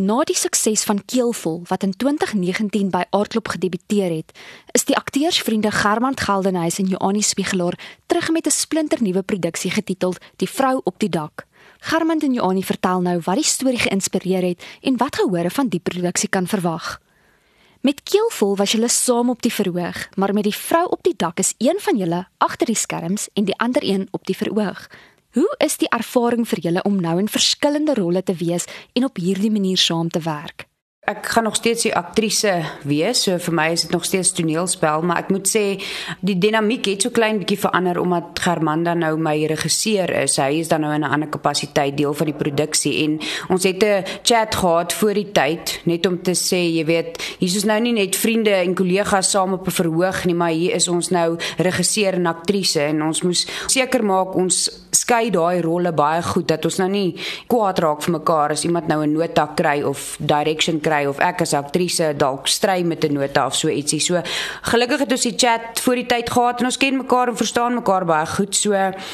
Na die sukses van Keelvol wat in 2019 by Aardklop gedebuteer het, is die akteursvriende Germand Geldenhuys en Joanie Spiegelaar terug met 'n splinternuwe produksie getiteld Die vrou op die dak. Germand en Joanie vertel nou wat die storie geïnspireer het en wat gehore van die produksie kan verwag. Met Keelvol was julle saam op die verhoog, maar met die vrou op die dak is een van julle agter die skerms en die ander een op die verhoog. Hoe is die ervaring vir julle om nou in verskillende rolle te wees en op hierdie manier saam te werk? Ek gaan nog steeds die aktrise wees, so vir my is dit nog steeds toneelspel, maar ek moet sê die dinamiek het so klein bietjie verander omdat Germanda nou my regisseur is. Hy is dan nou in 'n ander kapasiteit deel van die produksie en ons het 'n chat gehad voor die tyd net om te sê, jy weet, hier is nou nie net vriende en kollegas saam op 'n verhoog nie, maar hier is ons nou regisseur en aktrise en ons moes seker maak ons skei daai rolle baie goed dat ons nou nie kwaad raak vir mekaar as iemand nou 'n nota kry of direction kry of ek as aktrise dalk stry met 'n nota of so ietsie. So gelukkig het ons die chat voor die tyd gehad en ons ken mekaar en verstaan mekaar baie goed. So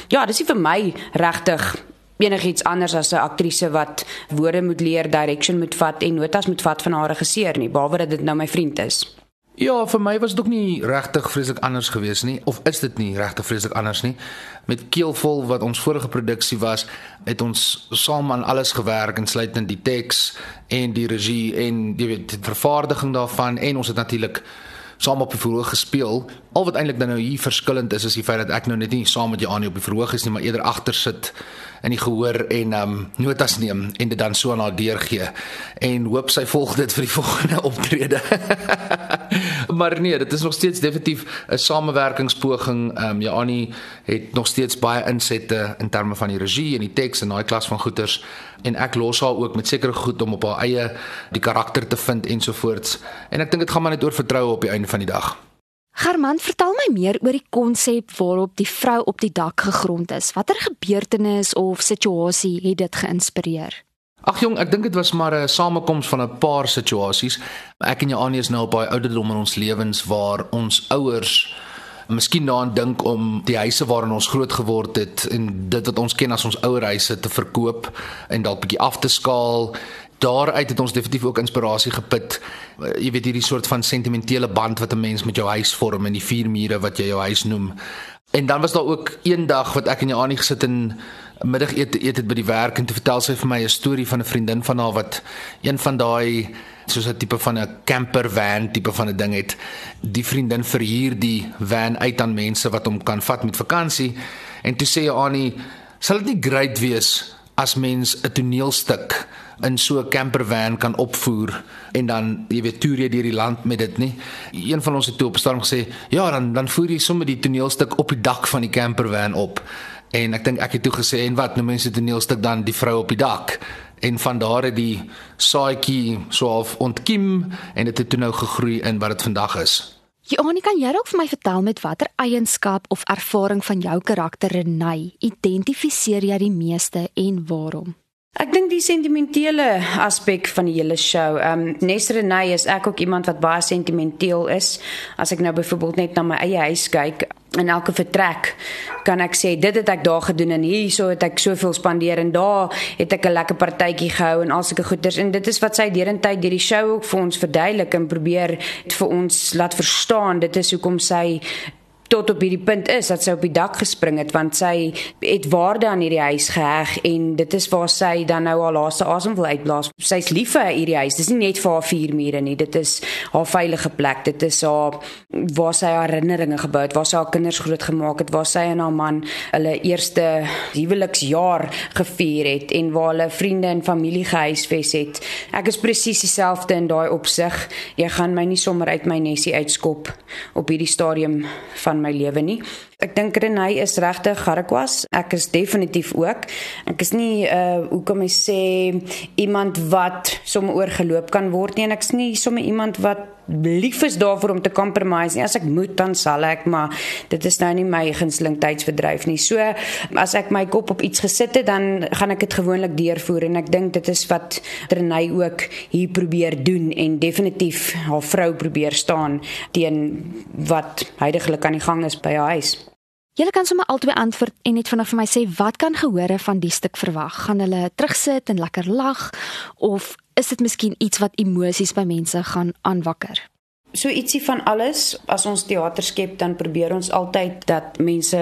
ja, dis nie vir my regtig enigiets anders as 'n aktrise wat woorde moet leer, direction moet vat en notas moet vat van haar regisseur nie, behalwe dat dit nou my vriend is. Ja, vir my was dit ook nie regtig vreeslik anders gewees nie of is dit nie regtig vreeslik anders nie. Met Keelvol wat ons vorige produksie was, het ons saam aan alles gewerk insluitend die teks en die regie en jy weet die vervaardiging daarvan en ons het natuurlik saam op die verhoog gespeel. Al wat eintlik nou hier verskillend is is die feit dat ek nou net nie saam met Janie op die verhoog is nie, maar eerder agter sit in die gehoor en um notas neem en dit dan so aan haar deurgee en hoop sy volg dit vir die volgende optrede. Maar nee, dit is nog steeds definitief 'n samewerkingspoging. Um Janie het nog steeds baie insette in terme van die regie en die teks en daai klas van goeters en ek los haar ook met sekere goed om op haar eie die karakter te vind ensovoorts. En ek dink dit gaan maar net oor vertroue op die einde van die dag. German, vertel my meer oor die konsep waarop die vrou op die dak gegrond is. Watter gebeurtenis of situasie het dit geïnspireer? Ag jong, ek dink dit was maar 'n samekoms van 'n paar situasies. Ek en Janie is nou op baie ouderdom in ons lewens waar ons ouers miskien daaraan dink om die huise waarin ons groot geword het en dit wat ons ken as ons ouerhuise te verkoop en dalk bietjie af te skaal daaruit het ons definitief ook inspirasie geput. Jy weet hierdie soort van sentimentele band wat 'n mens met jou huis vorm en die vier mure wat jy jou huis noem. En dan was daar ook een dag wat ek en Janie gesit en middagete eet het by die werk en toe vertel sy vir my 'n storie van 'n vriendin van haar wat een van daai soos 'n tipe van 'n camper van tipe van 'n ding het. Die vriendin verhuur die van uit aan mense wat hom kan vat met vakansie. En toe sê Janie, sal dit nie great wees as mens 'n toneelstuk in so 'n campervan kan opvoer en dan jy weet toer jy deur die land met dit nie. Een van ons het toe op storm gesê, "Ja, dan dan voer jy sommer die toneelstuk op die dak van die campervan op." En ek dink ek het toe gesê, "En wat, nou mense toneelstuk dan die vrou op die dak." En van daar het die saadjie so half ontkiem en dit het toe nou gegroei in wat dit vandag is. Joanie, kan jy ook vir my vertel met watter eienskap of ervaring van jou karakter Renay identifiseer jy die meeste en waarom? Ek dink die sentimentele aspek van die hele show. Ehm um, Nesrenay is ek ook iemand wat baie sentimenteel is. As ek nou byvoorbeeld net na my eie huis kyk, in elke vertrek kan ek sê dit het ek daar gedoen en hierso het ek soveel spandeer en daar het ek 'n lekker partytjie gehou en al sulke goeders. En dit is wat sy derentyd deur die show ook vir ons verduidelik en probeer vir ons laat verstaan dit is hoekom sy tot op hierdie punt is dat sy op die dak gespring het want sy het waarde aan hierdie huis geheg en dit is waar sy dan nou haar laaste asem wil uitblaas. Sy's lief vir hierdie huis. Dis nie net vir haar vier mure nie. Dit is haar veilige plek. Dit is haar waar sy herinneringe gebou het, waar sy haar kinders grootgemaak het, waar sy en haar man hulle eerste huweliksjaar gevier het en waar hulle vriende en familie gehuisves het. Ek is presies dieselfde in daai opsig. Jy gaan my nie sommer uit my nesie uitskop op hierdie stadium van van my lewe nie. Ek dink Renay is regtig Garquas. Ek is definitief ook. Ek is nie uh hoe kom ek sê iemand wat sommer oorgeloop kan word nie en ek's nie sommer iemand wat lief is daarvoor om te compromise nie. As ek moet dan sal ek, maar dit is nou nie my gunsteling tydsverdryf nie. So as ek my kop op iets gesit het, dan gaan ek dit gewoonlik deurvoer en ek dink dit is wat Renay ook hier probeer doen en definitief haar vrou probeer staan teen wat heidaglik aan die gang is by haar huis. Julle kan sommer albei antwoord en net vinnig vir my sê wat kan gehore van die stuk verwag? Gaan hulle terugsit en lekker lag of is dit miskien iets wat emosies by mense gaan aanwakker? So ietsie van alles. As ons teater skep, dan probeer ons altyd dat mense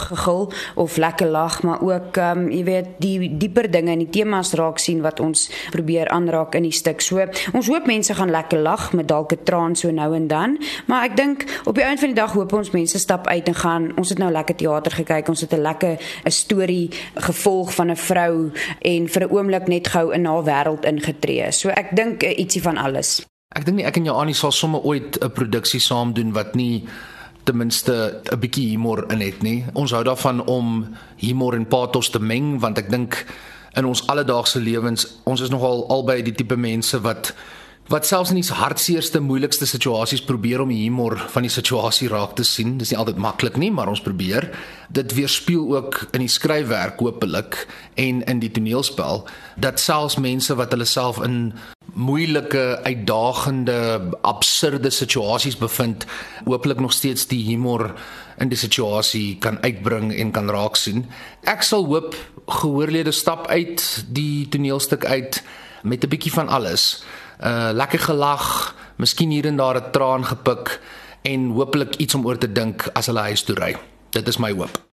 gegil of lekker lag, maar ook ehm um, jy weet die dieper dinge en die temas raak sien wat ons probeer aanraak in die stuk. So ons hoop mense gaan lekker lag met dalk 'n traan so nou en dan, maar ek dink op die einde van die dag hoop ons mense stap uit en gaan ons het nou lekker teater gekyk, ons het 'n lekker 'n storie gevolg van 'n vrou en vir 'n oomblik net gou in haar wêreld ingetree. So ek dink uh, ietsie van alles. Ek dink nie ek en Janie sal sommer ooit 'n produksie saam doen wat nie ten minste 'n bietjie humor in het nie. Ons hou daarvan om humor en pathos te meng want ek dink in ons alledaagse lewens, ons is nogal albei die tipe mense wat wat selfs in die hartseerste moeilikste situasies probeer om die humor van die situasie raak te sien. Dis nie altyd maklik nie, maar ons probeer. Dit weerspieël ook in die skryfwerk hopelik en in die toneelspel dat selfs mense wat hulle self in moeilike, uitdagende, absurde situasies bevind, hooplik nog steeds die humor in die situasie kan uitbring en kan raak sien. Ek sal hoop gehoorlede stap uit die toneelstuk uit met 'n bietjie van alles. Uh lekker gelag, miskien hier en daar 'n traan gepik en hooplik iets om oor te dink as hulle huis toe ry. Dit is my hoop.